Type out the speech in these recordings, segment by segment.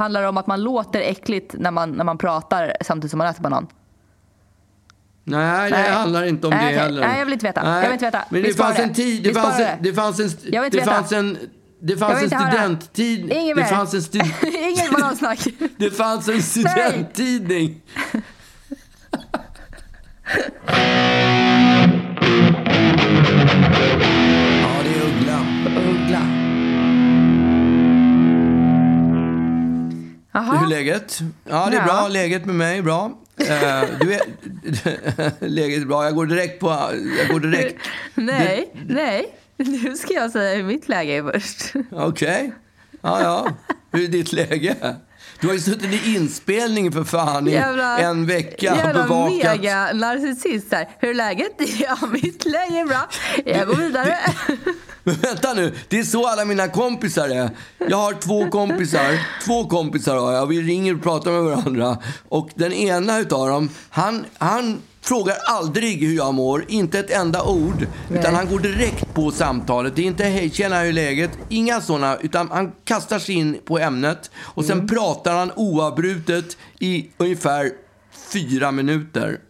handlar det om att man låter äckligt när man, när man pratar samtidigt som man äter banan? Nej, det Nej. handlar inte om Nej, det okej. heller. Nej, jag vill inte veta. Jag vill inte veta. Men det fanns det. en tid, det fanns en, det. det fanns en, Jag vill inte det veta. fanns en, det fanns en studenttid. Inget Det fanns en, stud, Inget banansnack. det fanns en studenttidning. Hur är läget? Ja, det är bra. Läget med mig är bra. Eh, du är, läget är bra. Jag går direkt på... Jag går direkt... Nej, nej. Nu ska jag säga hur mitt läge är först. Okej. Ja, ja. Hur är ditt läge? Du har ju suttit i inspelning för fan i en vecka och jävla bevakat. mega narcissist här. Hur är läget? Ja, mitt läge är bra. Jag går vidare. Men vänta nu, det är så alla mina kompisar är. Jag har två kompisar, två kompisar har jag. Vi ringer och pratar med varandra. Och den ena utav dem, han, han frågar aldrig hur jag mår, inte ett enda ord. Utan han går direkt på samtalet. Det är inte hej, tjena, hur är läget? Inga sådana, utan han kastar sig in på ämnet. Och sen pratar han oavbrutet i ungefär fyra minuter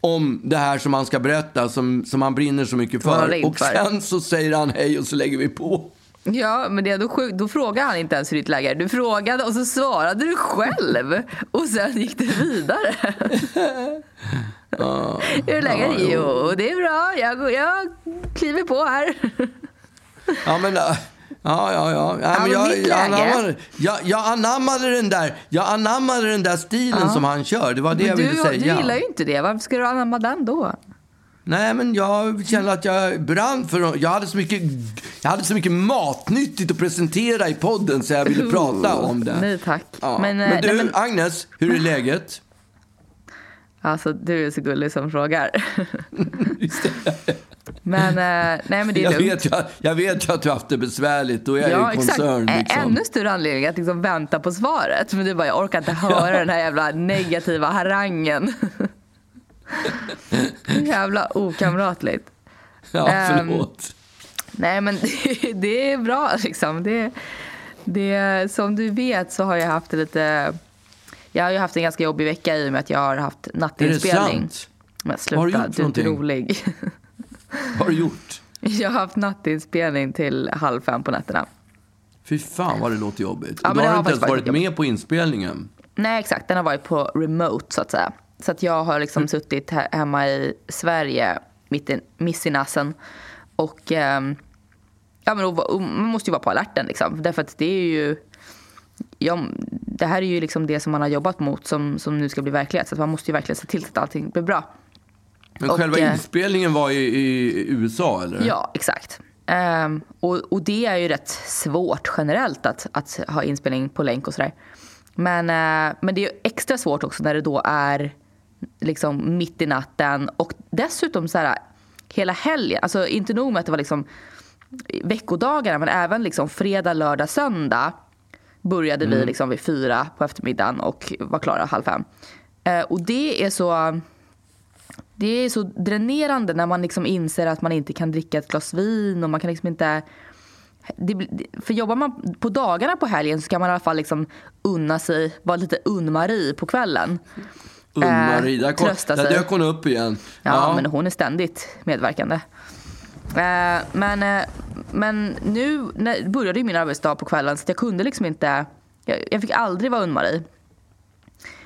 om det här som han ska berätta, som, som han brinner så mycket för. Och sen så säger han hej och så lägger vi på. Ja, men det är då, sjukt. då frågade han inte ens hur ditt läge är. Du frågade och så svarade du själv. Och sen gick det vidare. hur är läget? ja, jo. jo, det är bra. Jag, jag kliver på här. Ja, men... äh, Ja, ja, ja. ja, men jag, jag, anammade, jag, jag, anammade den där, jag anammade den där stilen som han kör. Det var det jag Men ville du, säga. du gillar ju inte det. Varför ska du anamma den då? Nej, men jag kände att jag brann för Jag hade så mycket, jag hade så mycket matnyttigt att presentera i podden så jag ville prata om det. Nej tack. Ja. Men, Men, eh, du, nej, men, Agnes, hur är läget? Alltså, du är så gullig som frågar. Men, eh, nej, men det är Jag lugnt. vet, jag, jag vet ju att du har haft det besvärligt. Då är jag Ja, ju koncern. Liksom. Ännu större anledning att liksom vänta på svaret. Men du bara, jag orkar inte höra den här jävla negativa harangen. jävla okamratligt. Ja, Ehm, förlåt. Nej, men det, det är bra liksom. Det, det, som du vet så har jag haft det lite... Jag har ju haft en ganska jobbig vecka i och med att jag har haft Är det nattinspelning. sant? Men Vad har du sluta, gjort du är inte rolig. Vad har du gjort? Jag har haft nattinspelning till halv fem på nätterna. Fy fan vad det låter jobbigt. Ja, och då har du har inte ens varit varit med på inspelningen. Nej, exakt. Den har varit på remote, så att säga. Så att jag har liksom suttit he- hemma i Sverige, mitt i, miss i nassen. Och, ehm, ja, men och, och man måste ju vara på alerten, liksom. Därför att det är ju... Ja, det här är ju liksom det som man har jobbat mot som, som nu ska bli verklighet. Så man måste ju verkligen se till så att allting blir bra. Men Och, själva eh, inspelningen var i, i USA, eller? Ja, exakt. Ehm, och, och det är ju rätt svårt generellt att, att ha inspelning på länk och sådär. Men, eh, men det är ju extra svårt också när det då är liksom mitt i natten och dessutom så här hela helgen. Alltså inte nog med att det var liksom veckodagarna men även liksom fredag, lördag, söndag började vi liksom vid fyra på eftermiddagen och var klara halv fem. Eh, och det är så det är så dränerande när man liksom inser att man inte kan dricka ett glas vin och man kan liksom inte... Det, för jobbar man på dagarna på helgen så kan man i alla fall liksom unna sig, vara lite Unn-Marie på kvällen. Där, kom, trösta där sig. dök hon upp igen. Ja, men hon är ständigt medverkande. Eh, men, eh, men nu när, började ju min arbetsdag på kvällen så jag kunde liksom inte... Jag, jag fick aldrig vara Unn-Marie.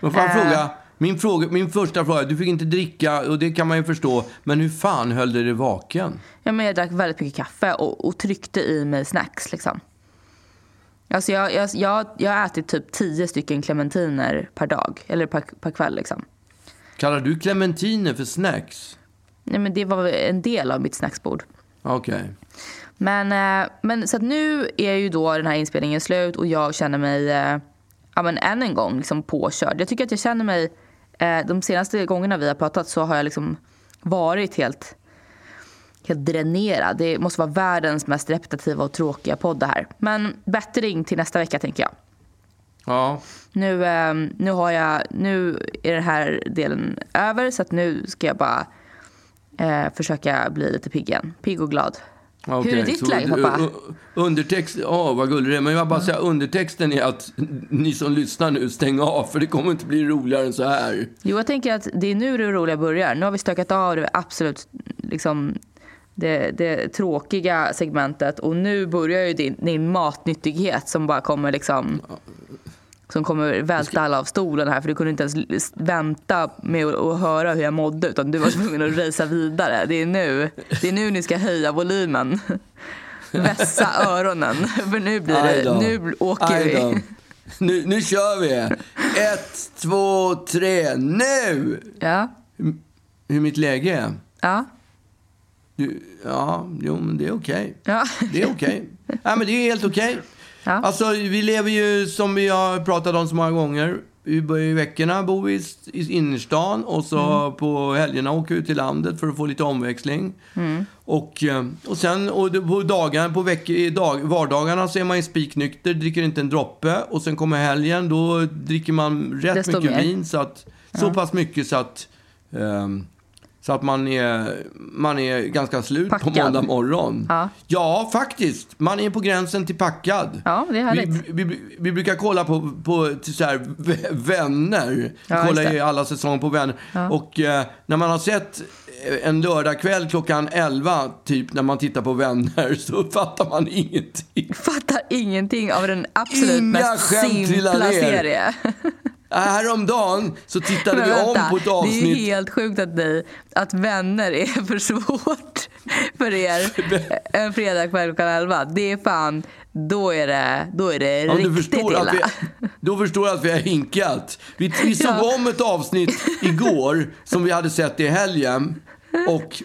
Men får jag Eh. fråga, min, fråga, min första fråga, du fick inte dricka och det kan man ju förstå, men hur fan höll du dig vaken? Ja, men jag drack väldigt mycket kaffe och, och tryckte i mig snacks. Liksom. Alltså jag, jag, jag, jag har ätit typ tio stycken clementiner per dag, eller per, per kväll. Liksom. Kallar du clementiner för snacks? Nej, men det var en del av mitt snacksbord. Okej. Men, eh, men så att nu är ju då den här inspelningen slut och jag känner mig eh, ja, men än en gång liksom påkörd. Jag tycker att jag känner mig, eh, de senaste gångerna vi har pratat så har jag liksom varit helt, helt dränerad. Det måste vara världens mest repetitiva och tråkiga podd det här. Men bättring till nästa vecka tänker jag. Ja. Nu, nu, har jag, nu är den här delen över så att nu ska jag bara eh, försöka bli lite pigg igen. Pigg och glad. Okej, Hur är ditt läge, pappa? Undertext, ja vad gullig du är. Men jag bara säga undertexten är att ni som lyssnar nu, stäng av. För det kommer inte bli roligare än så här. Jo, jag tänker att det är nu det roliga börjar. Nu har vi stökat av det absolut liksom, det, det tråkiga segmentet och nu börjar ju din, din matnyttighet som bara kommer liksom som kommer välta alla av stolen här för du kunde inte ens vänta med att, höra hur jag mådde utan du var tvungen att racea vidare. Det är nu, det är nu ni ska höja volymen. Vässa öronen för nu blir det, nu åker vi. Nu, nu kör vi! Ett, två, tre, nu! Ja, Hur mitt läge är? ja, Du, ja, jo, men det är okej. ja. Det är okej. Nej, men det är helt okej. Ja. Alltså, vi lever ju som vi har pratat om så många gånger. Vi i veckorna bo i, i innerstan och så Mm. på helgerna åker vi ut till landet för att få lite omväxling. Mm. Och, eh, och sen och på dagarna, på veck, i dag, vardagarna så är man ju spiknykter, dricker inte en droppe. Och sen kommer helgen, då dricker man rätt Desto mycket mer. vin. Så, att, så pass mycket så att, ehm, så att man, är, man är ganska slut Packad. på måndag morgon. Ja. Ja, faktiskt. Man är på gränsen till packad. Ja, det är härligt. Vi, vi, vi brukar kolla på, på så här, vänner. Vi Ja, kollar just ju alla säsonger på vänner. Och eh, när man har sett eh, en lördagkväll klockan 11, typ när man tittar på vänner, så fattar man ingenting. fattar ingenting av den absolut Inga mest simpla serie. Äh, Häromdagen så tittade Men vi vänta, om på ett Det är avsnitt. helt sjukt att, ni, att vänner är för svårt för er en fredagkväll klockan 11. Det är fan, då är det, då är det Ja, riktigt förstår illa. att vi, då förstår jag att vi har hinkat. Vi, vi såg Ja. om ett avsnitt igår som vi hade sett i helgen. Och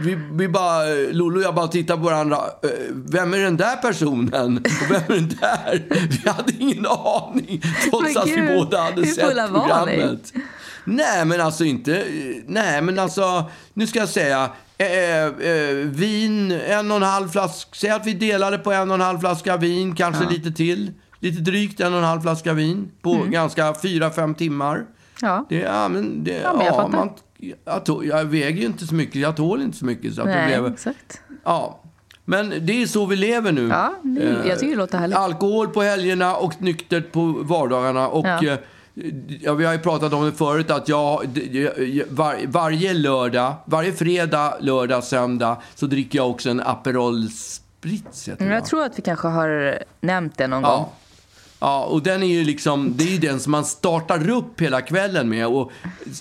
vi, vi bara, Lollo och jag bara tittade på varandra. Eh, Vem är den där personen? Och vem är den där? Vi hade ingen aning. Trots att vi båda hade sett programmet. Nej, men alltså inte... Nej, men alltså... Nu ska jag säga. Eh, eh, vin, en och en halv flaska. Säg att vi delade på en och en halv flaska vin, kanske lite till. Lite drygt en och en halv flaska vin på Mm. ganska fyra, fem timmar. Ja. Det, ja, men det, Ja, men jag ja, fattar. man, jag, tå, jag väger ju inte så mycket, jag tål inte så mycket. Så att det Nej, blev, exakt. ja. Men det är så vi lever nu. Ja, det- jag tycker det låter härligt. Alkohol på helgerna och nyktert på vardagarna. Och, Ja. eh, Ja, vi har ju pratat om det förut att jag, det- var, varje lördag, varje fredag, lördag, söndag så dricker jag också en Aperol Spritz. det, jag va? tror att vi kanske har nämnt det någon gång. Ja. Och den är ju liksom, det är ju den som man startar upp hela kvällen med och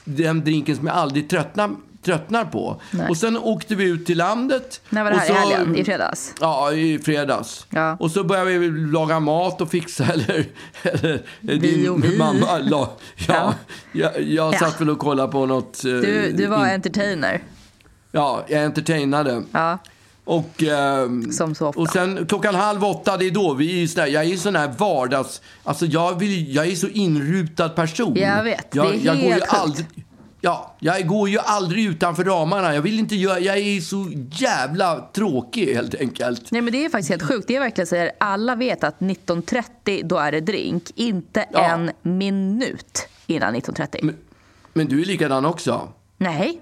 den drinken som jag aldrig tröttnar, tröttnar på. Nej. Och sen åkte vi ut till landet. När var det här? så- I helgen? I fredags? Ja, i fredags. Ja. Och så började vi laga mat och fixa, eller, eller Vi och vi. mamma la, ja, Ja. Jag, jag Ja. satt väl och kollade på något. eh, Du, du var in- entertainer. Ja, jag entertainade. Ja, Och, ehm, Som så ofta. och sen klockan halv åtta, det är då. Vi är här, jag är sån här vardags... Alltså jag, vill, jag är så inrutad person. Jag vet, det är jag, jag går ju helt aldrig, Ja, jag går ju aldrig utanför ramarna. Jag vill inte göra... Jag är så jävla tråkig helt enkelt. Nej, men det är faktiskt helt sjukt. Det är verkligen så här, alla vet att 19.30 då är det drink. Inte Ja. en minut innan 19.30. Men, men du är likadan också. Nej.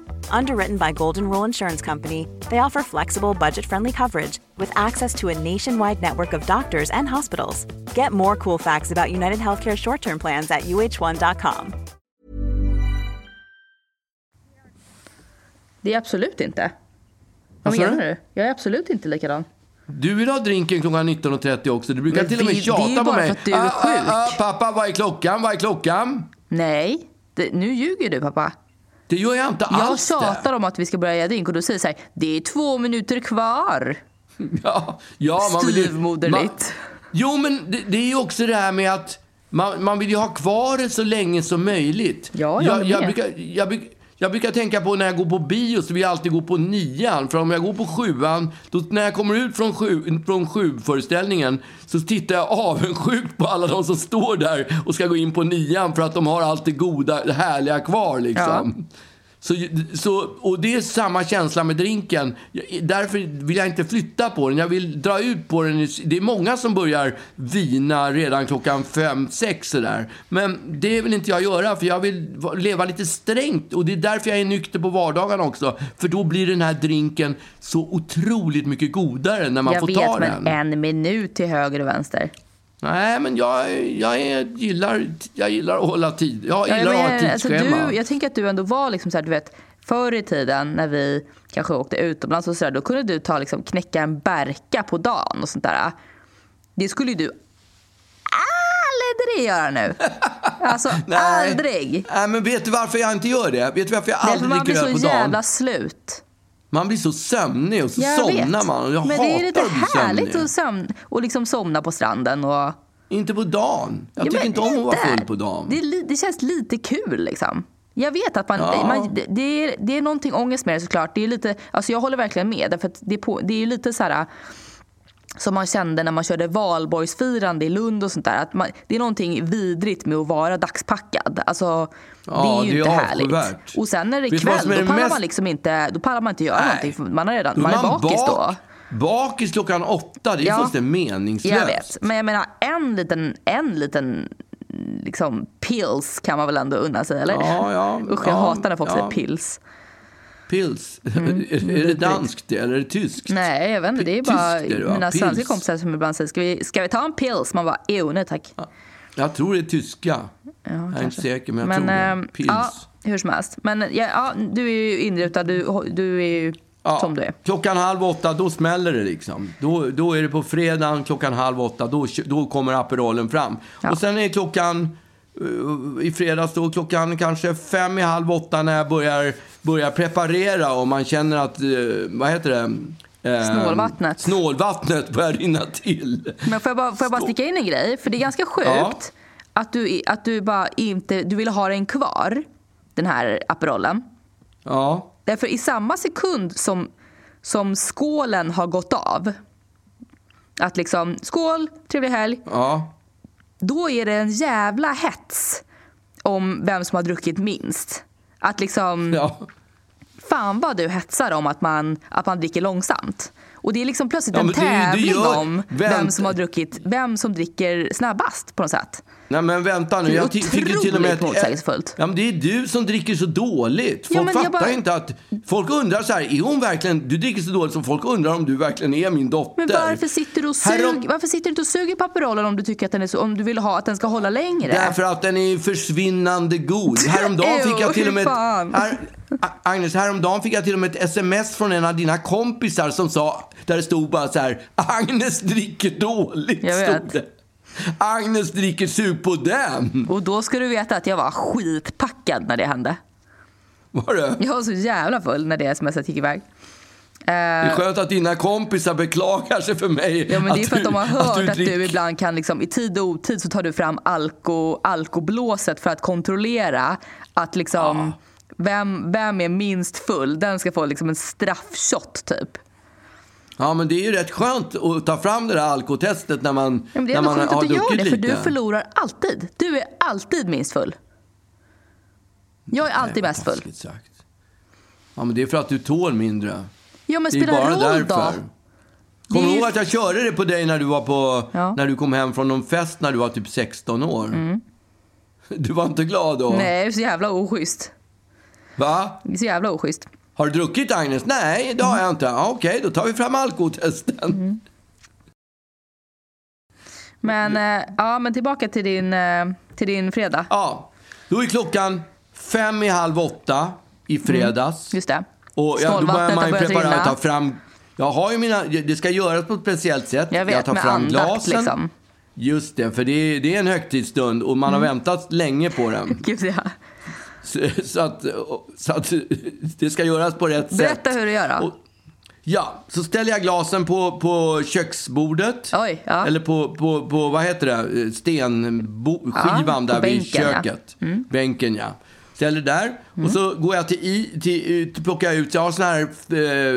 Underwritten by Golden Rule Insurance Company, they offer flexible, budget friendly coverage with access to a nationwide network of doctors and hospitals. Get more cool facts about United Healthcare short term plans at uh1.com. Det är absolut inte. Vad Vad menar du? du? Jag är absolut inte likadan. Du vill ha drinken klockan 19.30 också. Du brukar Men till och med vi- det är ju tjata på bara mig. för att du är ah, ah, sjuk. Ah, pappa, vad är klockan? Vad är klockan? Nej, det, nu ljuger du pappa. Det gör jag inte Jag alls tjatar om att vi ska börja göra drink och du säger så här, det är två minuter kvar. Ja, ja, man vill ju- Styvmoderligt. Jo, men det, det är ju också det här med att man, man vill ju ha kvar det så länge som möjligt. Ja, jag jag, jag, brukar, jag, brukar, jag brukar tänka på när jag går på bio så vill jag alltid gå på nian. För om jag går på sjuan, då, när jag kommer ut från, sju, från sjuföreställningen så tittar jag avundsjukt på alla de som står där och ska gå in på nian för att de har allt det goda, härliga kvar liksom. Så, så, och det är samma känsla med drinken. Jag- Därför vill jag inte flytta på den. Jag vill dra ut på den. Det är många som börjar vina redan klockan fem, sex sådär. Men det vill inte jag göra för jag vill va- leva lite strängt. Och det är därför jag är nykter på vardagarna också. För då blir den här drinken så otroligt mycket godare när man jag får vet, ta men den. en minut till höger och vänster. Nej, men jag, jag, är, gillar, jag gillar att hålla tid. Jag Ja, gillar att ha men, ett alltså, tidsschema. du, jag tänker att du ändå var liksom så här, du vet, förr i tiden när vi kanske åkte utomlands och så där, då kunde du ta liksom, knäcka en berka på dagen och sånt där. Det skulle ju du aldrig göra nu. Alltså Nej. aldrig. Nej, men vet du varför jag inte gör det? Vet du varför jag aldrig man blir dricker så öl på dagen? jävla slut. Man blir så sömnig och så Jag somnar vet. man. Jag Men det är lite härligt att sömn, och liksom somna på stranden. Och, Inte på dagen. Jag Ja, tycker inte om att vara full på dagen. Det, det känns lite kul liksom. Jag vet att man, Ja. man det, det, är, det är någonting ångest med det såklart. Det är lite, alltså jag håller verkligen med. Därför det, är på, det är lite så här som man kände när man körde valborgsfirande i Lund och sånt där. Att man, det är någonting vidrigt med att vara dagspackad. Alltså, det Ja, är ju det är inte härligt. avskyvärt. Och sen när det är kväll, då det pallar mest- man liksom inte, då pallar man inte göra Nej. någonting. Man är redan Då man är bakis då. bak, bakis klockan åtta. Det är Ja. fullständigt meningslöst. Jag vet. Men jag menar en liten, en liten liksom pills kan man väl ändå unna sig eller? Ja, ja, Usch jag ja, hatar när folk ja. säger pills. Pils. är, är det danskt det, eller är det tyskt? Mm, Nej jag vet inte, det är bara det, mina Pils. svenska kompisar som ibland säger ska vi, ska vi ta en pills? Man bara ew nej tack. Jag tror det är tyska. jag är inte säker, men jag tror det. ehm, Pils. ja, hur som helst. Men ja, ja, du är ju inrutad, du, du är ju Ja, som du är. Klockan halv åtta, då smäller det liksom. Då, då är det på fredagen klockan halv åtta, då, då kommer Aperolen fram. Ja. Och sen är klockan, i fredags då, klockan kanske fem i halv åtta när jag börjar, börjar preparera och man känner att, eh, vad heter det? Eh, Snålvattnet. Snålvattnet börjar rinna till. Men får jag bara, får jag bara sticka in en grej? För det är ganska sjukt Ja. att, du, att du bara inte, du vill ha den kvar, den här Aperolen. Ja, Därför i samma sekund som, som skålen har gått av, att liksom skål, trevlig helg, ja. Då är det en jävla hets om vem som har druckit minst. Att liksom, ja. fan vad du hetsar om att man, att man dricker långsamt. Och det är liksom plötsligt Ja, en men det tävling gör- om vem Vänt- som har druckit, vem som dricker snabbast på något sätt. Nej men vänta nu, jag ju till och med otroligt motsägelsefullt. Ja men det är du som dricker så dåligt. Ja, Folk jag fattar bara- inte att... Folk undrar så här, är hon verkligen... Du dricker så dåligt så folk undrar om du verkligen är min dotter. Men varför sitter du och Härom- suger, varför sitter du inte och suger på Aperolen om du tycker att den är så, om du vill ha att den ska hålla längre? Därför att den är försvinnande god. Häromdagen fick jag till och med... Här, Agnes, häromdagen fick jag till och med ett sms från en av dina kompisar som sa, där det stod bara så här, Agnes dricker dåligt. Jag vet. Agnes dricker sug på den. Och då ska du veta att jag var skitpackad när det hände. Var det? Jag var så jävla full när det smset gick iväg. Det är skönt att dina kompisar beklagar sig för mig. Ja, men det är för att de har hört att du, dricker- ibland kan, liksom, i tid och otid så tar du fram alko, alkoblåset för att kontrollera att liksom, vem, vem är minst full? Den ska få liksom en straffshot typ. Ja, men det är ju rätt skönt att ta fram det där alkotestet när man, Ja, men det är när ändå man sjukt har att du gör druckit det för lite. du förlorar alltid. Du är alltid minst full. Jag är alltid mest full. Sagt. Ja, men det är för att du tål mindre. Ja men Det är spelar bara roll därför. då? Kommer Det är du ihåg att jag körde det på dig när du var på, Ja. när du kom hem från någon fest när du var typ 16 år? Du var inte glad då? Nej, så jävla oschysst. Va? Det är så jävla oschysst. Har du druckit Agnes? Nej, det har jag inte. Ja, Okej, då tar vi fram alkotesten. Men, eh, ja, men tillbaka till din, eh, till din fredag. Ja, då är klockan fem i halv åtta i fredags. Just det. Och ja, då börjar Stålvattnet man har börjat preparera, rinna. ta fram... Jag har ju mina... Det ska göras på ett speciellt sätt. Jag vet, tar med fram andakt glasen. liksom. Just det, för det är, det är en högtidsstund och man Mm. har väntat länge på den. Gud, ja. Så, så, att, så att det ska göras på rätt sätt. Berätta hur du gör då. Och, ja, så ställer jag glasen på, på köksbordet. Oj, ja. Eller på, på, på, vad heter det, stenskivan Ja, där vid bänken, ja. Mm. köket. Bänken, ja. Ställer där. Och så går jag till, i, till, till plockar jag ut, jag har såna här eh,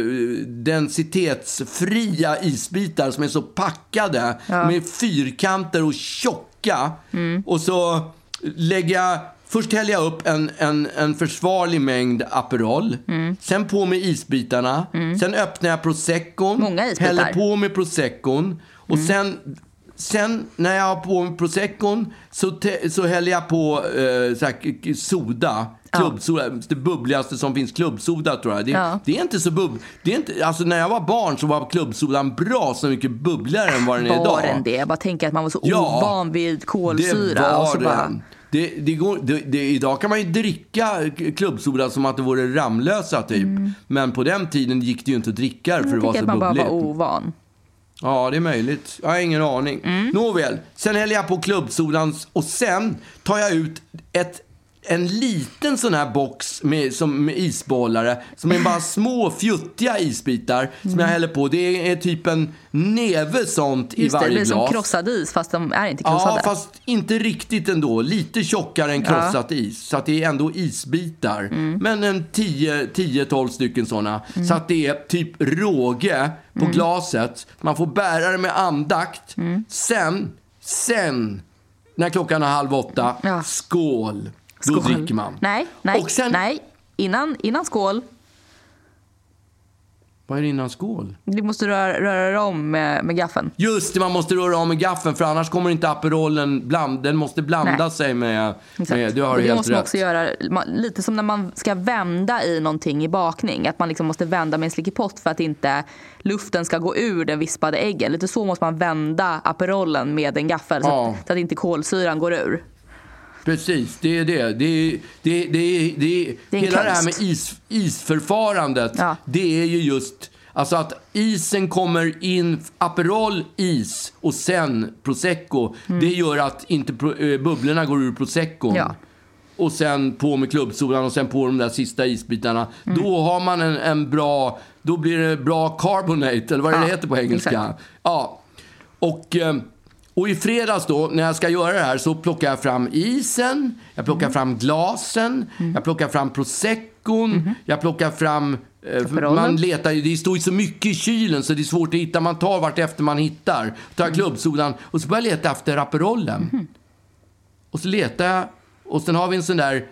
densitetsfria isbitar som är så packade. Med fyrkanter och tjocka. Mm. Och så lägger jag Först häller jag upp en, en, en försvarlig mängd Aperol. Mm. Sen på med isbitarna. Sen öppnar jag proseccon. Många isbitar. Häller på med proseccon. Och sen, sen när jag har på med proseccon så, te, så häller jag på eh, så här, soda. Klubbsoda, det bubbligaste som finns, klubbsoda tror jag. Det, Ja. det är inte så bubb... Det är inte, alltså när jag var barn så var klubbsodan bra så mycket bubbligare än vad den är idag. Var den det? Jag bara tänker att man var så Ja, ovan vid Det kolsyra. och så var bara, den. Det, det går, det, idag kan man ju dricka klubbsoda som att det vore Ramlösa typ. Men på den tiden gick det ju inte att dricka för det jag var så att man bara bubbligt. var ovan. Ja, det är möjligt. Jag har ingen aning. Mm. Nåväl, sen häller jag på klubbsodan och sen tar jag ut ett, en liten sån här box med, som, med isbollare som är bara små fjuttiga isbitar som Mm. jag häller på. Det är typ en neve sånt i Just det, det varje blir som glas. krossad is fast de är inte krossade. Ja, fast inte riktigt ändå. Lite tjockare än krossat is. Så att det är ändå isbitar. Mm. Men en 10-12 stycken sådana. Så att det är typ råge på Mm. glaset. Man får bära det med andakt. Sen, sen, när klockan är halv åtta, Ja. skål. Då Skål. dricker man. Nej, nej, sen, nej. Innan, innan skål, Vad är det innan skål? du måste röra, röra om med, med gaffeln. Just det, man måste röra om med gaffeln för annars kommer inte Aperolen bland, Den måste blanda Nej. sig med, med... Du har det helt måste man rätt. också göra lite som när man ska vända i någonting i bakning. Att man liksom måste vända med en slickepott för att inte luften ska gå ur den vispade äggen. Lite så måste man vända Aperolen med en gaffel så, Ja. att, så att inte kolsyran går ur. Precis, det är det. Det är, det, det, det, Det är en hela det här med is, isförfarandet, Ja. det är ju just alltså att isen kommer in, Aperol, is och sen prosecco. Det gör att inte eh, bubblorna går ur proseccon. Mm. Ja. Och sen på med klubbsodan och sen på de där sista isbitarna. Mm. Då har man en, en bra, då blir det bra carbonate, eller vad Ja, det heter på engelska. exakt. Ja. Och, eh, och i fredags då, när jag ska göra det här, så plockar jag fram isen, jag plockar fram glasen, jag plockar fram proseccon, jag plockar fram... Eh, man letar ju, det står ju så mycket i kylen så det är svårt att hitta. Man tar vart efter man hittar. Tar klubbsodan och så börjar jag leta efter Aperollen. Och så letar jag och sen har vi en sån där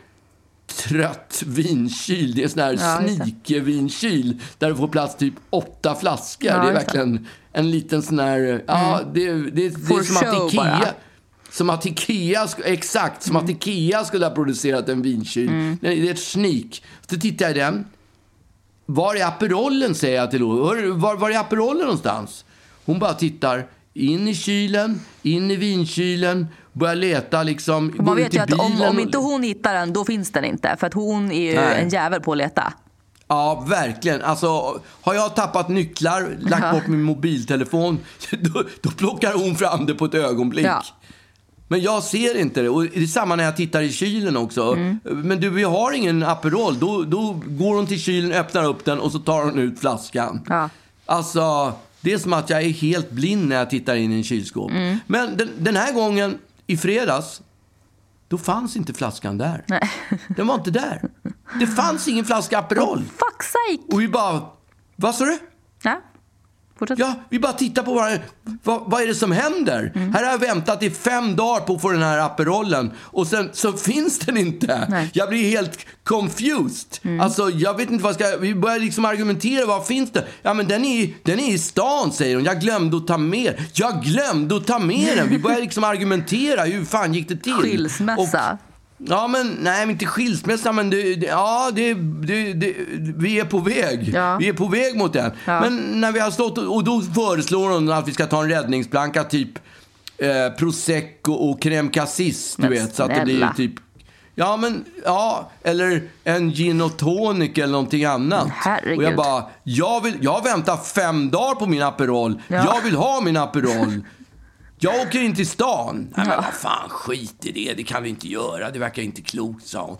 trött vinkyl. Det är en sån här Ja, sneakervinkyl där du får plats typ åtta flaskor. Ja, det är verkligen en liten sån här... Ja, det, det, det är som att Ikea... bara. Som att Ikea, exakt, som att Ikea skulle ha producerat en vinkyl. Det är ett sneak. Så tittar jag i den. Var är Aperollen, säger jag till Lo. Var, var är Aperollen någonstans? Hon bara tittar in i kylen, in i vinkylen, börjar leta liksom. Man vet ju att om, om inte hon hittar den, då finns den inte. För att hon är ju Nej. en jävel på att leta. Ja, verkligen. Alltså, har jag tappat nycklar, lagt bort min mobiltelefon, då, då plockar hon fram det på ett ögonblick. Ja. Men jag ser inte det. Och det är samma när jag tittar i kylen också. Mm. Men du, vi har ingen Aperol. Då, då går hon till kylen, öppnar upp den och så tar hon ut flaskan. Ja. Alltså, det är som att jag är helt blind när jag tittar in i en kylskåp. Mm. Men den, den här gången, i fredags, då fanns inte flaskan där. Nej. Den var inte där. Det fanns ingen flaska Aperol. Fuck sake! Och vi bara, vad sa du? Ja. Fortsätt. Ja, vi bara tittar på varandra. Vad, vad är det som händer? Här har jag väntat i fem dagar på att få den här Aperollen och sen så finns den inte. Nej. Jag blir helt confused. Alltså, jag vet inte vad jag ska... Vi börjar liksom argumentera. Var finns den? Ja, men den är, den är i stan, säger hon. Jag glömde att ta med Jag glömde att ta med den. Vi börjar liksom argumentera. Hur fan gick det till? Skilsmässa. Och, Ja, men nej, men inte skilsmässa, men det, det, ja, det, det, det, vi är på väg. Ja. Vi är på väg mot den. Ja. Men när vi har stått, och då föreslår hon att vi ska ta en räddningsplanka, typ eh, Prosecco och crème cassis, du Men vet. Så att det blir typ, ja men, ja, eller en gin och tonic eller någonting annat. Herregud. Och jag bara, jag, vill, jag väntar fem dagar på min Aperol. Ja. Jag vill ha min Aperol. Jag åker in till stan. Nej, men vad fan, skit i det. Det kan vi inte göra. Det verkar inte klokt, sa hon,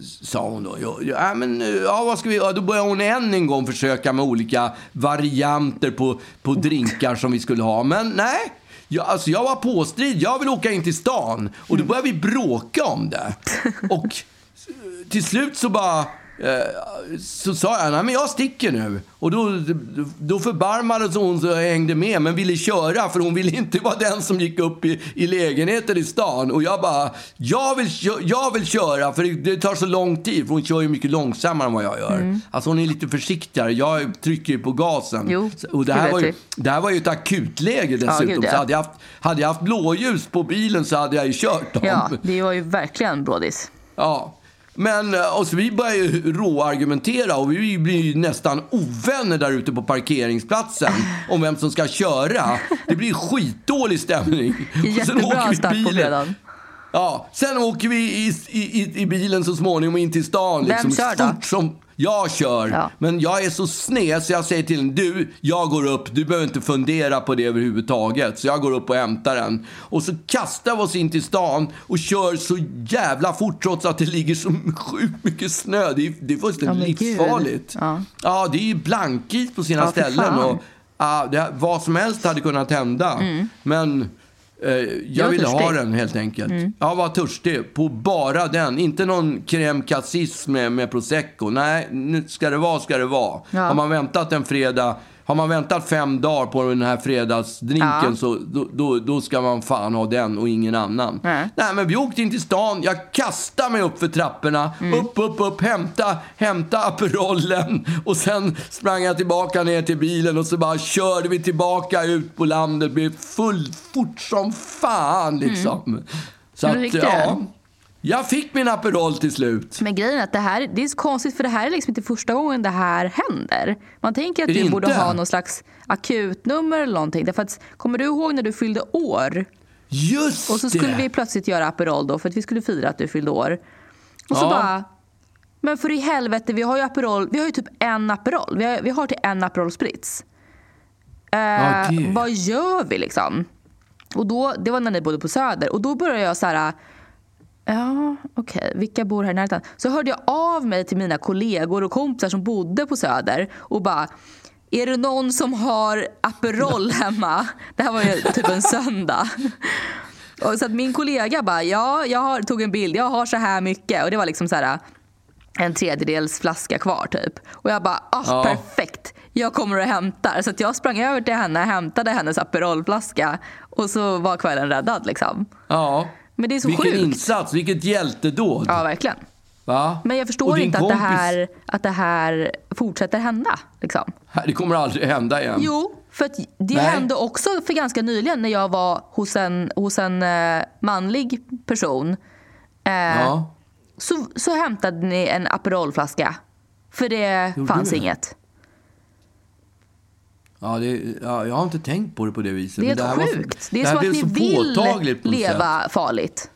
S- sa hon då. Ja, ja, men, eh, ja, vad ska vi göra? Då började hon än en gång försöka med olika varianter på, på drinkar som vi skulle ha. Men nej. Jag, alltså jag var påstrid. Jag vill åka in till stan. Och då började vi bråka om det. Och till slut så bara... Eh, så sa jag, nej men jag sticker nu. Och då, då förbarmades hon så jag hängde med, men ville köra för hon ville inte vara den som gick upp i, i lägenheten i stan. Och jag bara, jag vill, jag vill köra för det, det tar så lång tid. För hon kör ju mycket långsammare än vad jag gör. Alltså hon är lite försiktigare. Jag trycker ju på gasen. Jo, och det här, var ju, det här var ju ett akutläge dessutom. gud, ja. Så hade jag, haft, hade jag haft blåljus på bilen så hade jag ju kört dem. Ja, det var ju verkligen brådis. Ja. Men eh, och så vi börjar ju råargumentera och vi blir ju nästan ovänner där ute på parkeringsplatsen om vem som ska köra. Det blir skitdålig stämning. Jättebra åker vi i start på fredagen. Ja, sen åker vi i, i, i, bilen så småningom in till stan. Vem Liksom, kör då? Som, jag kör. Ja. Men jag är så sned så jag säger till den, du, jag går upp, du behöver inte fundera på det överhuvudtaget. Så jag går upp och hämtar den. Och så kastar vi oss in till stan och kör så jävla fort trots att det ligger så sjukt mycket snö. Det är, det är fullständigt Ja, men livsfarligt. Ja. ja, det är ju blankis på sina Ja, ställen. Och, ja, det, vad som helst hade kunnat hända. Men eh, jag Mm. var ville ha den helt enkelt. Mm. Jag var törstig på bara den. Inte någon crème cassis med, med prosecco. Nej, nu ska det vara, ska det vara. Ja. Har man väntat en fredag, har man väntat fem dagar på den här fredagsdrinken Ja. så då, då, då ska man fan ha den och ingen annan. Nej. Nej, men vi åkte in till stan. Jag kastade mig upp för trapporna. Mm. Upp, upp, upp, hämta, hämta Aperollen. Och sen sprang jag tillbaka ner till bilen och så bara körde vi tillbaka ut på landet. Det blev fullt fort som fan liksom. Så Mm. Du att, ja. Jag fick min Aperol till slut. Men grejen är att det här det är så konstigt för det här är liksom inte första gången det här händer. Man tänker att Är det du borde inte? ha någon slags akutnummer eller någonting. Därför att, kommer du ihåg när du fyllde år? Just Och så det! skulle vi plötsligt göra Aperol då för att vi skulle fira att du fyllde år. Och så Ja. bara, men för i helvete vi har ju Aperol, vi har ju typ en Aperol. Vi har, vi har till en Aperol Spritz. Eh, det- vad gör vi liksom? Och då, det var när ni bodde på Söder och då började jag så här. Ja, okej. Vilka bor här i närheten? Så hörde jag av mig till mina kollegor och kompisar som bodde på Söder och bara är det någon som har Aperol hemma? Det här var ju typ en söndag. Och så att min kollega bara, ja, jag har, tog en bild, jag har så här mycket. Och det var liksom så här en tredjedels flaska kvar typ. Och jag bara, ah, Ja. perfekt. Jag kommer och hämtar. Så att jag sprang över till henne, hämtade hennes Aperolflaska och så var kvällen räddad liksom. Ja. Men det är så Vilken sjukt. insats, vilket hjältedåd. Ja, verkligen. Va? Men jag förstår inte att det, kompis- här, att det här fortsätter hända. Liksom. Det kommer aldrig hända igen. Jo, för det Nej. hände också för ganska nyligen när jag var hos en, hos en eh, manlig person. Eh, Ja. så, så hämtade ni en Aperolflaska. För det Gjorde fanns du? inget. Ja, det, ja, jag har inte tänkt på det på det viset. Det är men här var så- sjukt. Det är som att ni vill något sätt. leva farligt.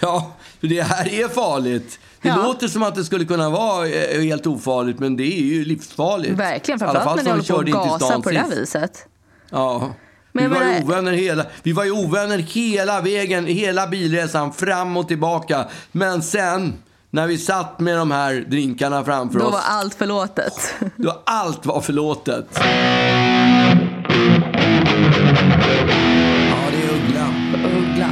Ja, för det här är farligt. Det Ja. låter som att det skulle kunna vara eh, helt ofarligt, men det är ju livsfarligt. Verkligen, framförallt när ni håller på och gasar på det här viset. Ja. Men vi, var ovänner hela, vi var ju ovänner hela vägen, hela bilresan, fram och tillbaka. Men sen, när vi satt med de här drinkarna framför Då oss, var allt förlåtet. då allt var förlåtet. Ja, det är Uggla. Uggla.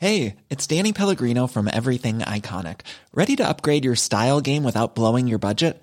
Hey, it's Danny Pellegrino from Everything Iconic. Ready to upgrade your style game without blowing your budget?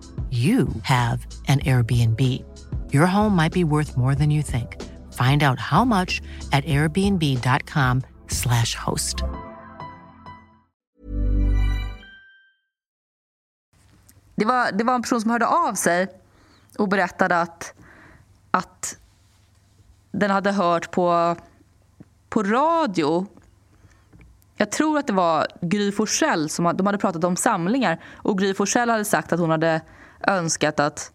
you have an Airbnb. Your home might be worth more than you think. Find out how much at airbnb.com/slash host. Det var, det var en person som hörde av sig och berättade att, att den hade hört på, på radio jag tror att det var Gry Forssell som de hade pratat om samlingar och Gry Forssell hade sagt att hon hade önskat att,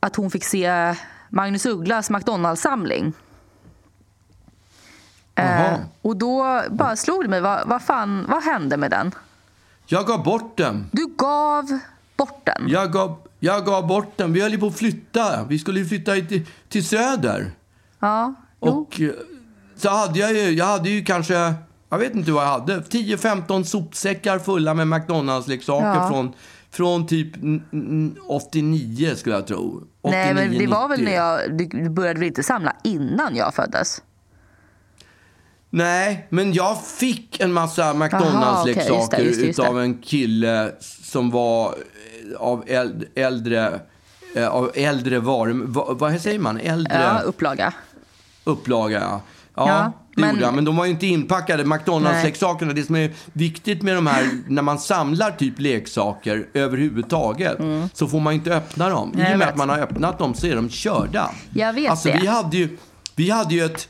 att hon fick se Magnus Ugglas McDonalds-samling. Eh, och då bara slog det mig, vad, vad fan, vad hände med den? Jag gav bort den. Du gav bort den? Jag gav, jag gav bort den. Vi höll ju på att flytta. Vi skulle ju flytta till, till Söder. Ja, jo. Och eh, så hade jag ju, jag hade ju kanske, jag vet inte vad jag hade, 10-15 sopsäckar fulla med McDonalds-leksaker Ja. från, från typ n- n- 89 skulle jag tro. 89, Nej, men det var väl 90. när jag... Du började väl inte samla innan jag föddes? Nej, men jag fick en massa McDonalds-leksaker okej, just det, just det, just det. utav en kille som var eh, av äld- äldre, eh, av äldre varor... va- Vad säger man? Äldre Ja, upplaga. upplaga, ja. Ja, Ja, det men- gjorde han. Men de var ju inte inpackade. McDonalds-leksakerna, det som är viktigt med de här, när man samlar typ leksaker överhuvudtaget, så får man inte öppna dem. Mm. Nej, I och med att man har öppnat dem så är de körda. Jag vet alltså, det. Vi hade ju, vi hade ju ett,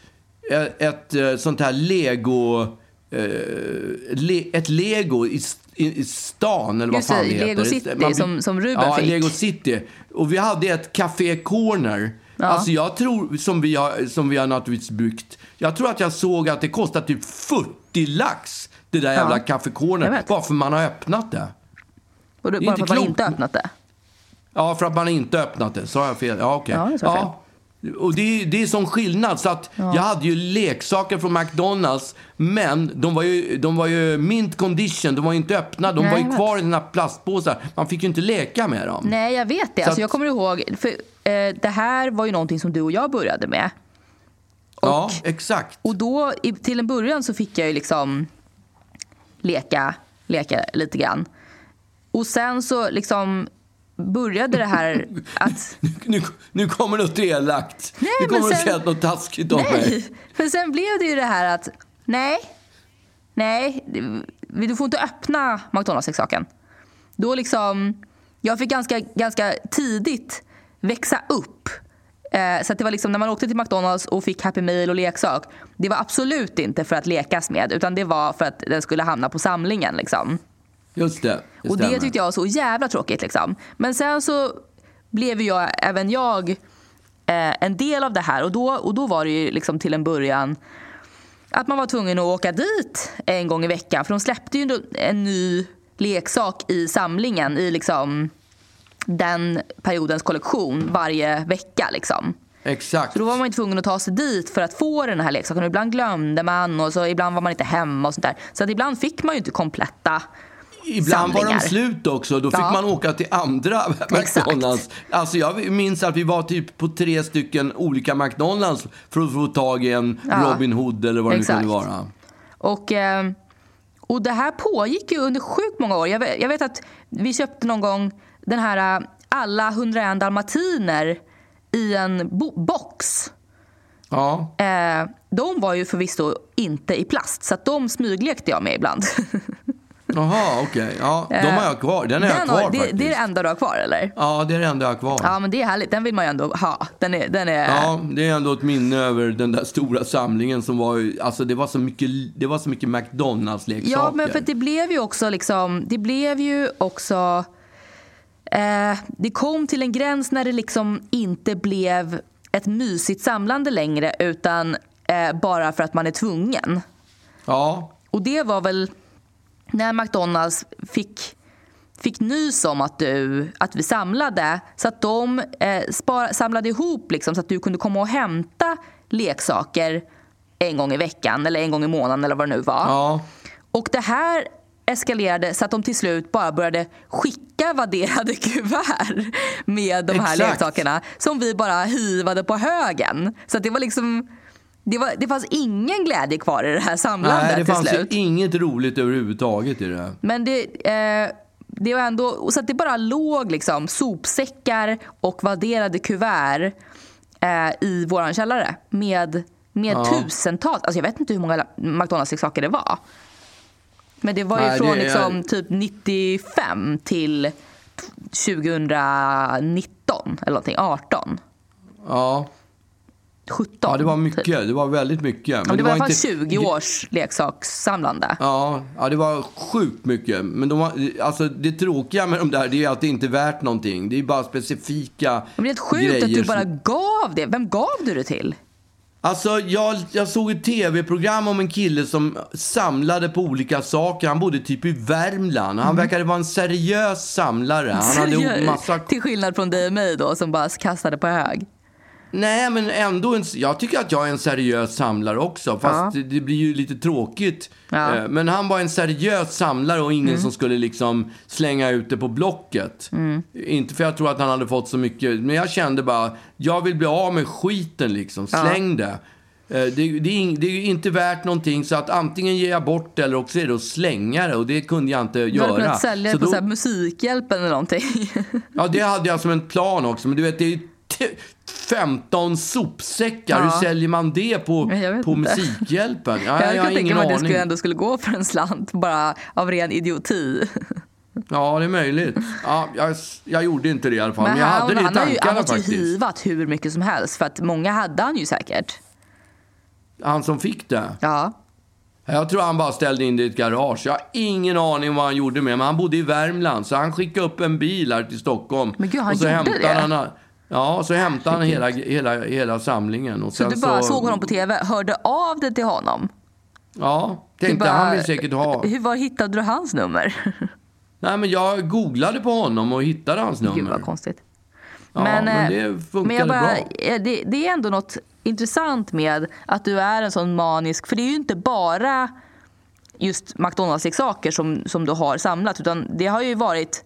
ett, ett eh, sånt här lego... Eh, ett lego i, i, stan, eller vad Just fan det heter. Lego City, Man- som- som Ruben ja, fick. Lego City. Och vi hade ett Café Corner. Ja. Alltså jag tror, som vi, har, som vi har naturligtvis byggt, jag tror att jag såg att det kostar typ 40 lax, det där jävla vet. bara för man har öppnat det. Och du, bara inte för att man inte öppnat det? Ja, för att man inte öppnat det. Sa jag fel? Ja, okej. Ja, det sa du Och det, är- det är sån skillnad. Så att Jag hade ju leksaker från McDonalds, men de var ju, de var ju mint condition. De var inte öppna. De Nej, var ju kvar i sina plastpåsar. Man fick ju inte leka med dem. Nej, jag vet det. Så Alltså, att- jag kommer ihåg, för eh, det här var ju någonting som du och jag började med. Ja, exakt. Och då, till en början så fick jag ju liksom leka, leka lite grann. Och sen så liksom började det här att... Nu, nu kommer något elakt. Nej, nu kommer men du sen- säga något taskigt om mig. Nej, för sen blev det ju det här att nej, nej, du får inte öppna McDonalds-leksaken. Då liksom, jag fick ganska, ganska tidigt växa upp. Eh, så det var liksom när man åkte till McDonalds och fick Happy Meal och leksak. Det var absolut inte för att lekas med utan det var för att den skulle hamna på samlingen. Liksom. Just det. det Och det stämmer. tyckte jag var så jävla tråkigt. Liksom. Men sen så blev jag, även jag eh, en del av det här. Och då, och då var det ju liksom till en början att man var tvungen att åka dit en gång i veckan. För de släppte ju en ny leksak i samlingen i liksom den periodens kollektion varje vecka. Liksom. Exakt. Så då var man tvungen att ta sig dit för att få den här leksaken. Och ibland glömde man och så ibland var man inte hemma och sånt där. Så att ibland fick man ju inte kompletta Ibland var de samlingar. slut också. Då fick Ja. man åka till andra Exakt. McDonalds. Alltså jag minns att vi var typ på tre stycken olika McDonalds för att få tag i en Ja. Robin Hood eller vad det nu Exakt. kunde vara. Och, eh, och det här pågick ju under sjukt många år. Jag vet, jag vet att vi köpte någon gång den här eh, alla 101 dalmatiner i en bo- box. Ja. Eh, de var ju förvisso inte i plast så de smyglekte jag med ibland. Jaha, okej. Ja, de har jag kvar. Den är jag Den kvar har, det, faktiskt. det är det enda du har kvar eller? Ja, det är det enda jag har kvar. Ja men det är härligt, den vill man ju ändå ha. Den är, den är, Ja, det är ändå ett minne över den där stora samlingen som var ju- alltså det var så mycket, det var så mycket McDonalds-leksaker. Ja, men för det blev ju också liksom, det blev ju också eh, det kom till en gräns när det liksom inte blev ett mysigt samlande längre utan eh, bara för att man är tvungen. Ja, Och det var väl när McDonalds fick, fick nys om att, du, att vi samlade så att de eh, spar, samlade ihop liksom, så att du kunde komma och hämta leksaker en gång i veckan eller en gång i månaden eller vad det nu var. ja. Och det här eskalerade så att de till slut bara började skicka vadderade kuvert med de här Exakt. leksakerna som vi bara hivade på högen. Så att det var liksom det, var, det fanns ingen glädje kvar i det här samlandet Nej, det till fanns ju slut. inget roligt överhuvudtaget i det. Men det, eh, det var ändå, så att det bara låg liksom sopsäckar och vadderade kuvert eh, i våran källare med, med tusentals, alltså jag vet inte hur många McDonalds-leksaker det var. Men det var ju Nej, från det liksom typ 95 till 2019 eller någonting, 18, Ja, 17. ja det var typ. mycket. Det var väldigt mycket. Ja, det, var alla fall inte- 20 års leksakssamlande. Ja, ja, det var sjukt mycket. Men de var, alltså, det tråkiga med de där det är att det inte är värt någonting. Det är bara specifika Men det är helt sjukt att grejer du bara gav det. Vem gav du det till? Alltså, jag, jag såg ett tv-program om en kille som samlade på olika saker. Han bodde typ i Värmland. Han verkade vara en seriös samlare. Han hade Seriöst. massa... Till skillnad från dig och mig då som bara kastade på hög. Nej, men ändå. En, jag tycker att jag är en seriös samlare också. Fast Ja. det, blir ju lite tråkigt. Ja. Mm. Eh, Men han var en seriös samlare och ingen som skulle liksom slänga ut det på Blocket. Mm. Inte för jag tror att han hade fått så mycket. Men jag kände bara, jag vill bli av med skiten liksom. Släng det. Eh, Det, det, är, det är inte värt någonting så att antingen ger jag bort det eller också är det att slänga det och det kunde jag inte Du hade göra. kunnat sälja det på då- Musikhjälpen eller någonting. Ja, det hade jag som en plan också. Men du vet, det är 15 sopsäckar. Ja. Hur säljer man det på, Jag på. Musikhjälpen? Ja, jag jag, kan har tänka mig att det skulle ändå skulle gå för en slant bara av ren idioti. Ja, det är möjligt. Ja, jag, jag gjorde inte det i alla fall. Men, jag han, hade det i har ju, han tankarna måste ju faktiskt. hivat hur mycket som helst för att många hade han ju säkert. Han som fick det. Ja. Jag tror han bara ställde in det i ett garage. Jag har ingen aning vad han gjorde med men han bodde i Värmland. Så han skickade upp en bil här till Stockholm. Men gud, han och så gjorde hämtade det? Han, ja, så hämtade han hela, hela, hela samlingen. Och Så du bara såg honom på tv, hörde av dig till honom? Ja, tänkte bara, han vill säkert ha. Hur, var hittade du hans nummer? Nej, men jag googlade på honom och hittade hans nummer. Gud vad konstigt. Ja, men eh, det funkade men jag bara, bra. eh, Det, det är ändå något intressant med att du är en sån manisk, för det är ju inte bara just McDonalds-leksaker som, som du har samlat, utan det har ju varit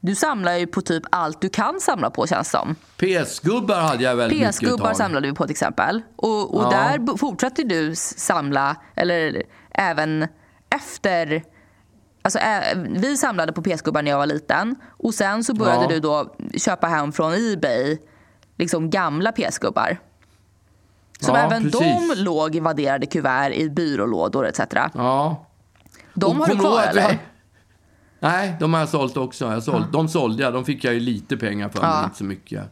du samlar ju på typ allt du kan samla på känns som. PS-gubbar hade jag väldigt mycket PS-gubbar samlade vi på till exempel. Och, och Ja. där fortsatte du samla, eller även efter Alltså, vi samlade på PS-gubbar när jag var liten och sen så började Ja. du då köpa hem från Ebay liksom gamla PS-gubbar. Som Ja, även precis. de låg i vadderade kuvert i byrålådor etc. Ja. De Och har du du kvar eller? Nej, de har jag sålt också. Jag sålt, De sålde jag. De fick jag ju lite pengar för, Ja. men inte så mycket.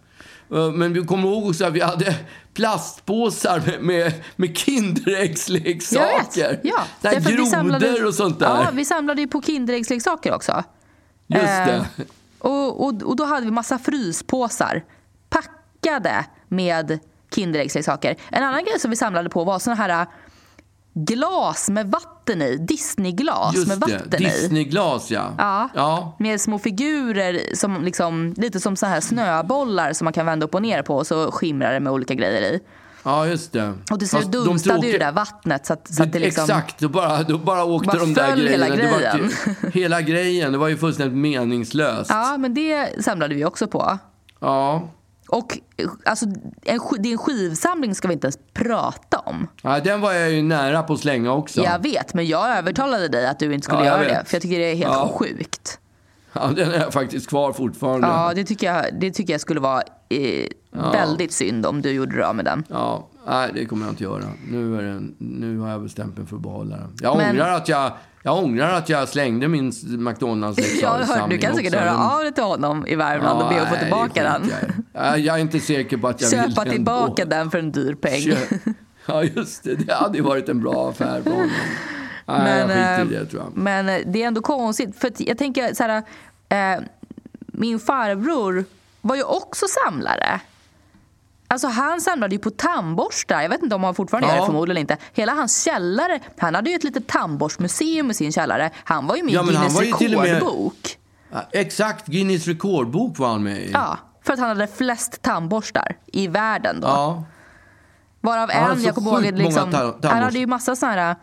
Eh, Men vi kommer ihåg också att vi hade plastpåsar med, med, med Kinderäggsleksaker. Ja, Där därför att vi grodor samlade- och sånt där. Ja, vi samlade ju på Kinderäggsleksaker också. Just Eh, det. Och, och, och då hade vi massa fryspåsar packade med Kinderäggsleksaker. En annan grej som vi samlade på var såna här äh, glas med vatten i. Disneyglas Just med det. vatten i. Disneyglas, ja. Ja. ja. Med små figurer, som liksom, lite som så här snöbollar som man kan vända upp och ner på och så skimrar det med olika grejer i. Ja, just det. Och till slut de dunstade ju det där vattnet så att, så att det liksom... Exakt, då bara, då bara åkte Bara de där föll hela grejerna. Det var grejen. hela grejen. Det var ju fullständigt meningslöst. Ja, men det samlade vi också på. Ja. Och alltså, en, din skivsamling ska vi inte ens prata om. ja. Den var jag ju nära på att slänga också. Jag vet, men jag övertalade dig att du inte skulle Ja, göra det. vet. För jag tycker det är helt Ja. sjukt. Ja, den är faktiskt kvar fortfarande. Ja, det tycker jag, det tycker jag skulle vara eh, väldigt synd om du gjorde det av med den. Ja, nej, det kommer jag inte göra. Nu, är det, nu har jag bestämt mig för att behålla den. Jag, Men- ångrar, att jag, jag ångrar att jag slängde min McDonalds Jag har hört, du kan säkert höra av dig till honom i Värmland och be att få tillbaka den. Jag, jag är inte säker på att jag vill Köpa ändå. tillbaka den för en dyr peng. Kö- Ja, just det. Det hade ju varit en bra affär för honom. Nej, Men, eh, det, men eh, det är ändå konstigt. För jag tänker så här, eh, min farbror var ju också samlare. Alltså han samlade ju på tandborstar. Jag vet inte om han fortfarande Ja. gör det, förmodligen inte. Hela hans källare, han hade ju ett litet tandborstmuseum i sin källare. Han var ju med i Ja, han Guinness med- rekordbok. Ja, Exakt, Guinness rekordbok var han med i. Ja, för att han hade flest tandborstar i världen då. Ja. Varav Ja, en, jag kommer ihåg, liksom, han hade ju massa såna här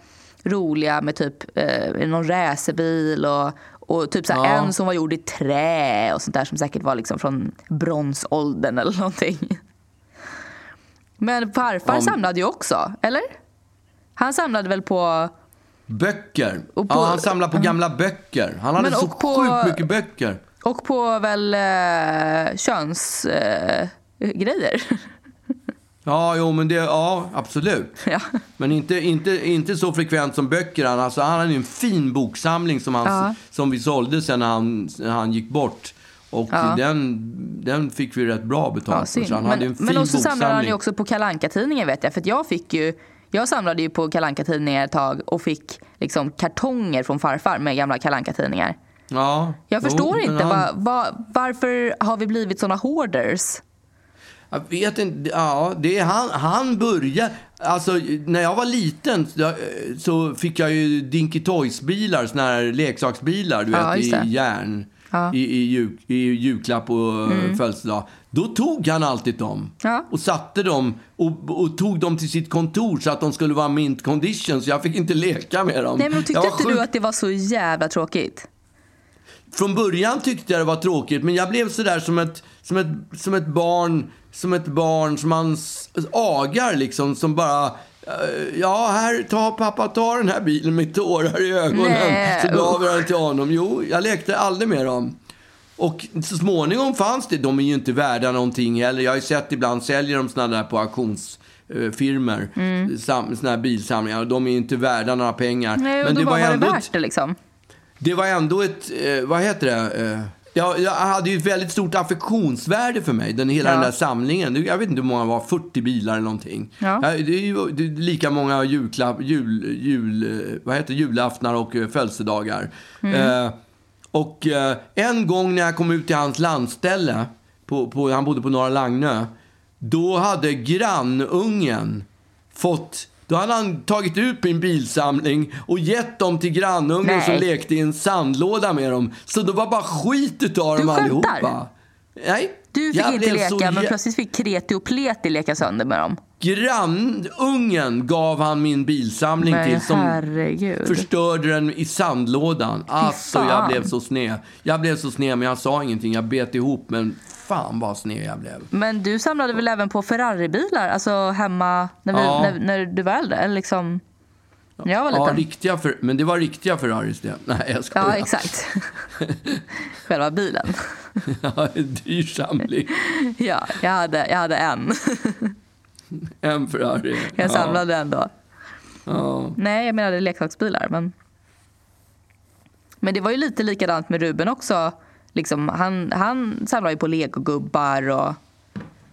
roliga med typ eh, någon racerbil och, och typ så här Ja. en som var gjord i trä och sånt där som säkert var liksom från bronsåldern eller någonting. Men farfar Ja. samlade ju också, eller? Han samlade väl på... Böcker. På- ja, han samlade på gamla böcker. Han hade Men så på- sjukt mycket böcker. Och på väl eh, könsgrejer. Eh. Ja, jo, men det, ja, absolut. ja. Men inte, inte, inte så frekvent som böcker. Alltså, han hade ju en fin boksamling som, han, Ja. som vi sålde sen när han, när han gick bort. Och Ja. den, den fick vi rätt bra betalt Ja, för. han hade en men, fin men också samlade han boksamling. ju också på kalanka tidningar vet jag. För jag fick ju, jag samlade ju på kalanka tidningar ett tag och fick liksom kartonger från farfar med gamla kalanka tidningar. Ja, Jag jo, förstår men inte, han- va, va, varför har vi blivit såna hoarders? Jag vet inte. Ja, det är han, han började... Alltså, när jag var liten så- fick jag ju Dinky Toys-bilar, såna här leksaksbilar, du Ja, vet, i järn. Ja. I, i, jul, I julklapp och mm. födelsedag. Då tog han alltid dem Ja. och satte dem och, och tog dem till sitt kontor så att de skulle vara mint condition. Så jag fick inte leka med dem. Nej men tyckte inte sjukt- du att det var så jävla tråkigt? från början tyckte jag det var tråkigt, men jag blev sådär som ett, som ett, som ett barn som ett barn som man agar liksom, som bara eh, Ja, här, ta pappa, ta den här bilen med tårar i ögonen. Nej, så gav jag den till honom. Jo, jag lekte aldrig med dem. Och så småningom fanns det, de är ju inte värda någonting heller. Jag har ju sett ibland säljer de sådana där på auktionsfirmor. Mm. Sådana här bilsamlingar. De är ju inte värda några pengar. Nej, och då var, var det värt det liksom. Det var ändå ett, eh, vad heter det? Eh, jag, hade ju ett väldigt stort affektionsvärde för mig, den, hela Ja. den där samlingen. Jag vet inte hur många det var, 40 bilar eller någonting. Ja. det är ju det är lika många julklapp, jul, jul, vad heter julaftnar och eh, födelsedagar. Mm. Eh, och eh, en gång när jag kom ut till hans landställe, på, på, han bodde på Norra Lagnö, då hade grannungen fått då hade han tagit ut min bilsamling och gett dem till grannungen Nej. som lekte i en sandlåda med dem. Så det var bara skit utav Du dem skämtar? allihopa. Nej. Du fick jag inte blev så leka, men plötsligt fick Kreti och Pleti leka sönder med dem. Grannungen gav han min bilsamling Men till som herregud. förstörde den i sandlådan. Alltså jag blev så sned. Jag blev så sned men jag sa ingenting. Jag bet ihop men fan vad sned jag blev. Men du samlade väl även på Ferraribilar, alltså hemma när, vi, Ja. när, när du var äldre? Eller liksom, jag var Ja, liten? riktiga för, men det var riktiga Ferraris det. Nej, jag skojar. Ja, exakt. Själva bilen. Ja, en dyr samling. Ja, jag hade, jag hade en. En Ferrari. Jag samlade en då. Ja. Nej, jag menade leksaksbilar. Men, men det var ju lite likadant med Ruben också. Liksom, han, han samlar ju på legogubbar och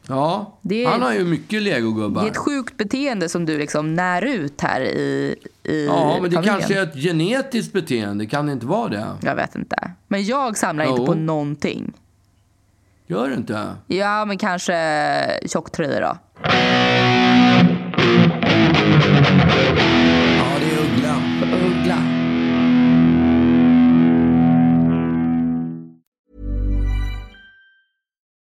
ja. Det- han har ju mycket legogubbar. det är ett sjukt beteende som du liksom när ut här i, i Ja, men det familjen. kanske är ett genetiskt beteende. Kan det inte vara det? Jag vet inte. Men jag samlar Jo. inte på någonting. Gör det inte? Ja, men kanske tjocktröjor då.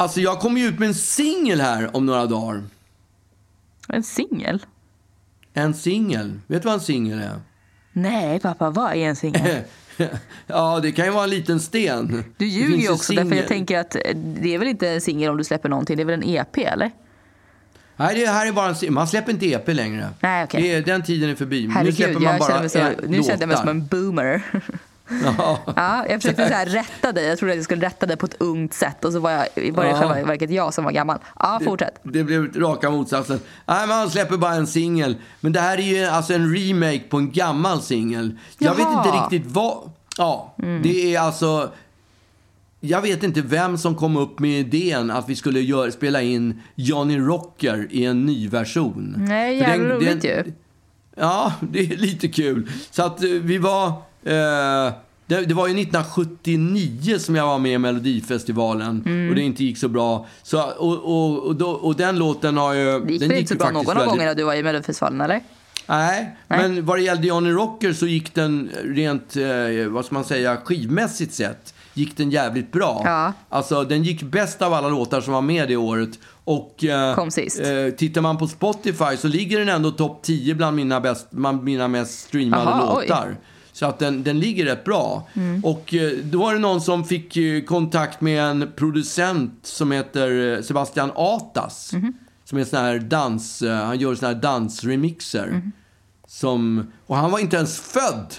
Alltså jag kommer ju ut med en singel här om några dagar. En singel? En singel. Vet du vad en singel är? Nej, pappa, vad är en singel? ja, det kan ju vara en liten sten. Du ljuger ju också, därför jag tänker att eh, det är väl inte en singel om du släpper någonting, det är väl en EP eller? Nej, det här är bara en singel. Man släpper inte EP längre. Nej, okej. Det den tiden är förbi. nu Herregud, släpper man jag bara känner mig så, eh, nu kände jag mig som en boomer. Ja. Ja, jag försökte så här rätta dig. Jag trodde att jag skulle rätta dig på ett ungt sätt och så var, jag, var det i Ja. själva verket jag som var gammal. Ja, fortsätt. Det blev raka motsatsen. Nej, man släpper bara en singel. Men det här är ju alltså en remake på en gammal singel. Jag vet inte riktigt vad... Ja, det är alltså... Jag vet inte vem som kom upp med idén att vi skulle gör, spela in Johnny Rocker i en ny version. Nej, jävla roligt ju. Ja, det är lite kul. Så att eh, vi var... Eh, det, det var ju 1979 som jag var med i Melodifestivalen Mm. och det inte gick så bra. Så, och, och, och, då, och den låten har ju... Det gick den väl inte så bra någon av väldigt- gångerna du var i Melodifestivalen, eller? Nej, Nej. men vad det gällde Johnny Rocker så gick den rent, eh, vad ska man säga, skivmässigt sett gick den jävligt bra. Ja. Alltså den gick bäst av alla låtar som var med det året. Och eh, Kom sist. Eh, tittar man på Spotify så ligger den ändå topp 10 bland mina, bäst, mina mest streamade Aha, oj. Så att den, den ligger rätt bra. Och eh, då var det någon som fick eh, kontakt med en producent som heter eh, Sebastian Atas. Som är sån här dans, han gör såna här dansremixer. Som, och han var inte ens född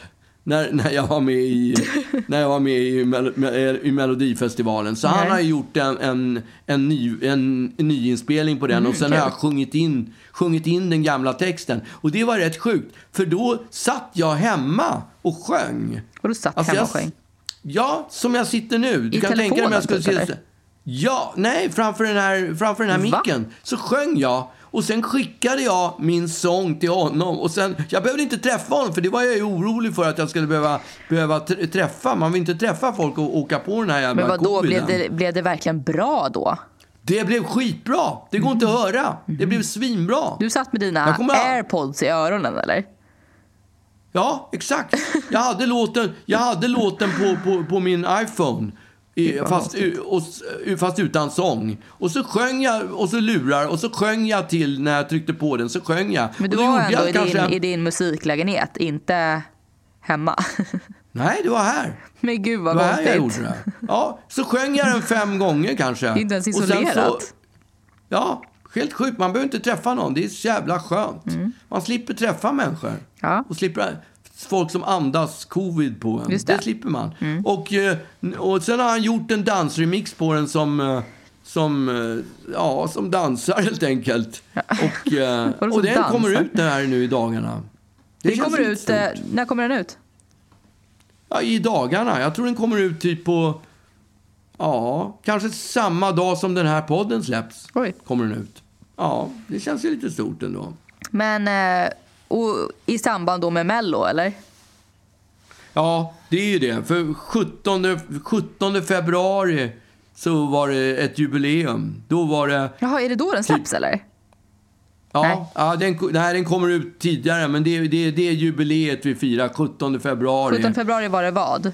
när, när jag var med i, när jag var med i, Mel, med, i Melodifestivalen. Så han Nej. har gjort en, en, en, ny, en, en nyinspelning på den och sen har jag sjungit in, sjungit in den gamla texten. Och det var rätt sjukt, för då satt jag hemma och sjöng. Och du satt Alltså, hemma och sjöng? Ja, som jag sitter nu. Du I kan tänka dig om jag skulle typ, Ja, nej, framför den här, framför den här Va? micken. Så sjöng jag. Och sen skickade jag min sång till honom. Och sen, jag behövde inte träffa honom, för det var jag ju orolig för att jag skulle behöva, behöva tr- träffa. Man vill inte träffa folk och åka på den här jävla Men vad då blev det, blev det verkligen bra då? Det blev skitbra. Det går inte att höra. Det blev svinbra. Du satt med dina airpods i öronen eller? Ja, exakt. Jag hade låten, jag hade låten på, på, på min iPhone. Fast, och, fast utan sång. Och så sjöng jag, och så lurar, och så sjöng jag till när jag tryckte på den. Så sjöng jag. Men du var ändå i din, kanske- i din musiklägenhet, inte hemma. Nej, det var här. Men gud Det vad här jag konstigt. gjorde det. Ja, så sjöng jag den fem gånger kanske. Det är inte ens Och sen så- isolerat. ja, helt sjukt. Man behöver inte träffa någon. Det är så jävla skönt. Man slipper träffa människor. Mm. Ja. Och slipper folk som andas covid på en. Det. det. Mm. slipper man. Och, eh, och sen har han gjort en dansremix på den som, eh, som, eh, ja, som dansar helt enkelt. Och, eh, Vadå och som den kommer dansar? ut den här nu i dagarna. Det Det kommer ut, stort. när kommer den ut? Ja, i dagarna. Jag tror den kommer ut typ på... Ja, kanske samma dag som den här podden släpps. Oj. Kommer den ut. Ja, det känns ju lite stort ändå. Men eh, och i samband då med Mello eller? Ja, det är ju det. För 17, 17 februari så var det ett jubileum. Då var det... Jaha, är det då den släpps eller? Nej. Ja, ja den, nej, den kommer ut tidigare, men det är det, det är jubileet vi firar. 17 februari. 17 februari var det vad?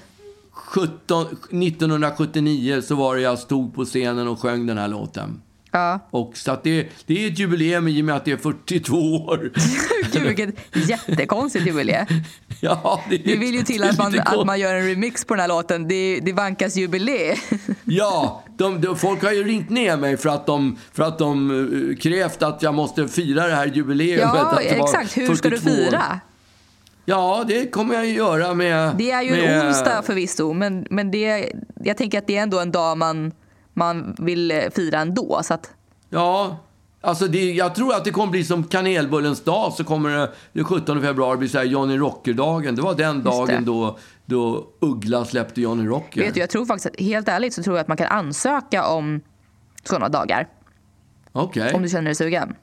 17, 1979 så var det jag stod på scenen och sjöng den här låten. Ja. Och så det, det är ett jubileum i och med att det är 42 år. Gud vilket jättekonstigt jubileum. Ja, det, Det vill ju till att man, att man gör en remix på den här låten. Det, det vankas jubileum. Ja, de, de, folk har ju ringt ner mig för att de, för att de eh, krävt att jag måste fira det här jubileumet. Ja, exakt. Hur ska du 42 år. fira? Ja, det kommer jag ju göra med... Det är ju med, en onsdag förvisso, men, men det, jag tänker att det är ändå en dag man, man vill eh, fira ändå. Så att, Ja, alltså det, jag tror att det kommer bli som kanelbullens dag. Så kommer det den 17 februari bli så här Johnny Rocker-dagen. Det var den dagen då, då Uggla släppte Johnny Rocker. vet du, jag tror faktiskt att, helt ärligt så tror jag att man kan ansöka om sådana dagar. Okej. Om du känner dig sugen.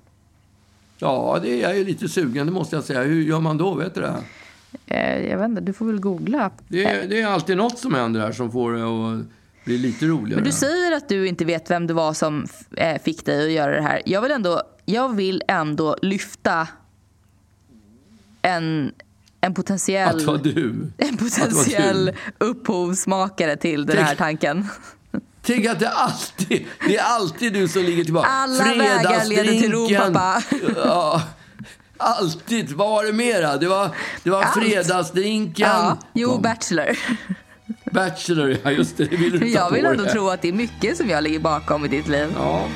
Ja, det är jag ju lite sugen, det måste jag säga. Hur gör man då? Vet du det? Eh, jag vet inte, du får väl googla. Det är, det är alltid något som händer här som får det att det är lite roligare. Men du säger att du inte vet vem det var som eh, fick dig att göra det här. Jag vill ändå, jag vill ändå lyfta en, en potentiell, att du. En potentiell att du. upphovsmakare till den Tänk, här tanken. Tänk att det alltid det är alltid du som ligger tillbaka. Alla vägar leder till Rom, pappa. Ja. Alltid. Vad var det mera? Det var, det var fredagsdrinken. Ja. Jo, Bachelor. Bachelor, ja just det. Vill du Jag vill ändå tro att det är mycket som jag ligger bakom i ditt liv. Ja.